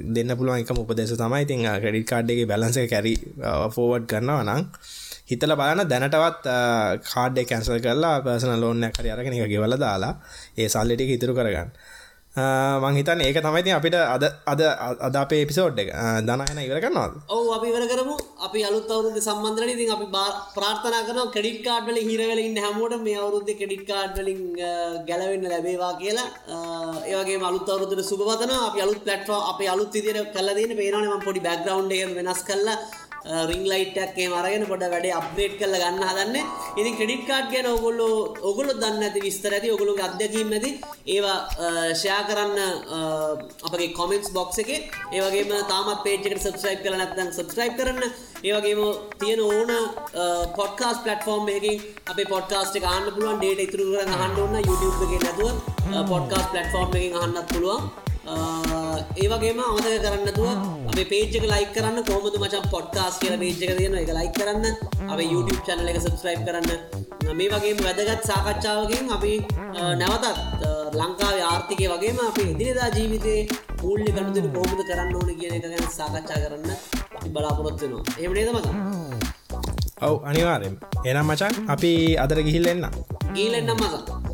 දෙන්න පුළුවන් එකම උපදෙස තමයි ඉතින් ක්‍රෙඩිට් කාඩ් එකේ බැලන්ස් එක කැරි ෆෝවර්ඩ් කරනවා නම් හිතලා බලන්න දැනටවත් කාඩ් එක කැන්සල් කරලා පර්සනල් ලෝන් එකක් හරි අරගෙන ඒක ගෙවලා දාලා ඒ සල්ලි ටික ඉතුරු කරගන්න. මංහිතන් ඒක තමයිති අපිට අද අද අද අපේ පිසෝඩ් එක. දනහන ඉවර කරනවාද? ඔව අපි ඉවර කරමු. අපි අලුත් අවුරුද සම්බන්ධන ඉතින් අපි ප්‍රාර්ථනා කරන ක්‍රඩිට් කාඩ්වල හිරවෙලින් හැමෝට මේ අවුරුද්ධ ක්‍රඩිට් කාඩ්වලින් ගැලවෙන්න ලැබේවා කියලා. ඒවගේ අලුත් අවුරුදුර සුබවතන අපි අලුත් පලට්ෝ අප අලුත් විදිර කල දන පේනවම පොඩි බැග්‍රවන්් එක වෙනස් කරලා. රිං ලයිට්ක්ේ මරගෙන පොඩ වැඩේ අප්ඩේට් කල ගන්න හදන්න ඉතින් ක්‍රඩිට් කාඩ් ගැන ඔගොල්ලෝ ඔගොලො දන්න ඇති විස්තර ඇති ඔගොලු අත්දැකීම ඇති ඒවා ෂයා කරන්න අපගේ කොමෙන්ස් බොක්ස එක ඒවගේම තාමත් පේජකට සබස්්‍රයිප් කල නැත්තන් සබස්්‍රයිප් කරන්න ඒවගේම තියෙන ඕන පොඩ්කාස් පලටෆෝර්ම් එකින් අප පොඩ්කාස්ට කාන්න පුළුවන් ඩේට ඉතුරු කර හන්න ඔන්න YouTube එක නැතුව පොඩ්කාස් පලටෆෝර්ම් එකින් අහන්නත් පුළුවන් ඒවගේම අමතක කරන්නතුව අපේ පේජක ලයි කරන්න කොමද මචන් පොඩ්කාස් කියල පේජක තියෙන එක ලයි කරන්න. අප YouTube චැනල එක සබස්ක්‍රයිබ් කරන්න. මේ වගේ වැදගත් සාකච්ඡාවකින් අපි නැවතත් ලංකාව ආර්ථිකය වගේම අපි ඉදිරිදා ජීවිතය පූල්ලි කටතුට කෝමද කරන්න ඕන කියන එක ගැන සාකච්ඡා කරන්න අපි බලාපොරොත්වෙනවා එමනේද මච? ඔව් අනිවාරෙන් එනම් මචන් අපි අදර ගිහිල්ලෙන්න ගීලෙන්නම් මසක්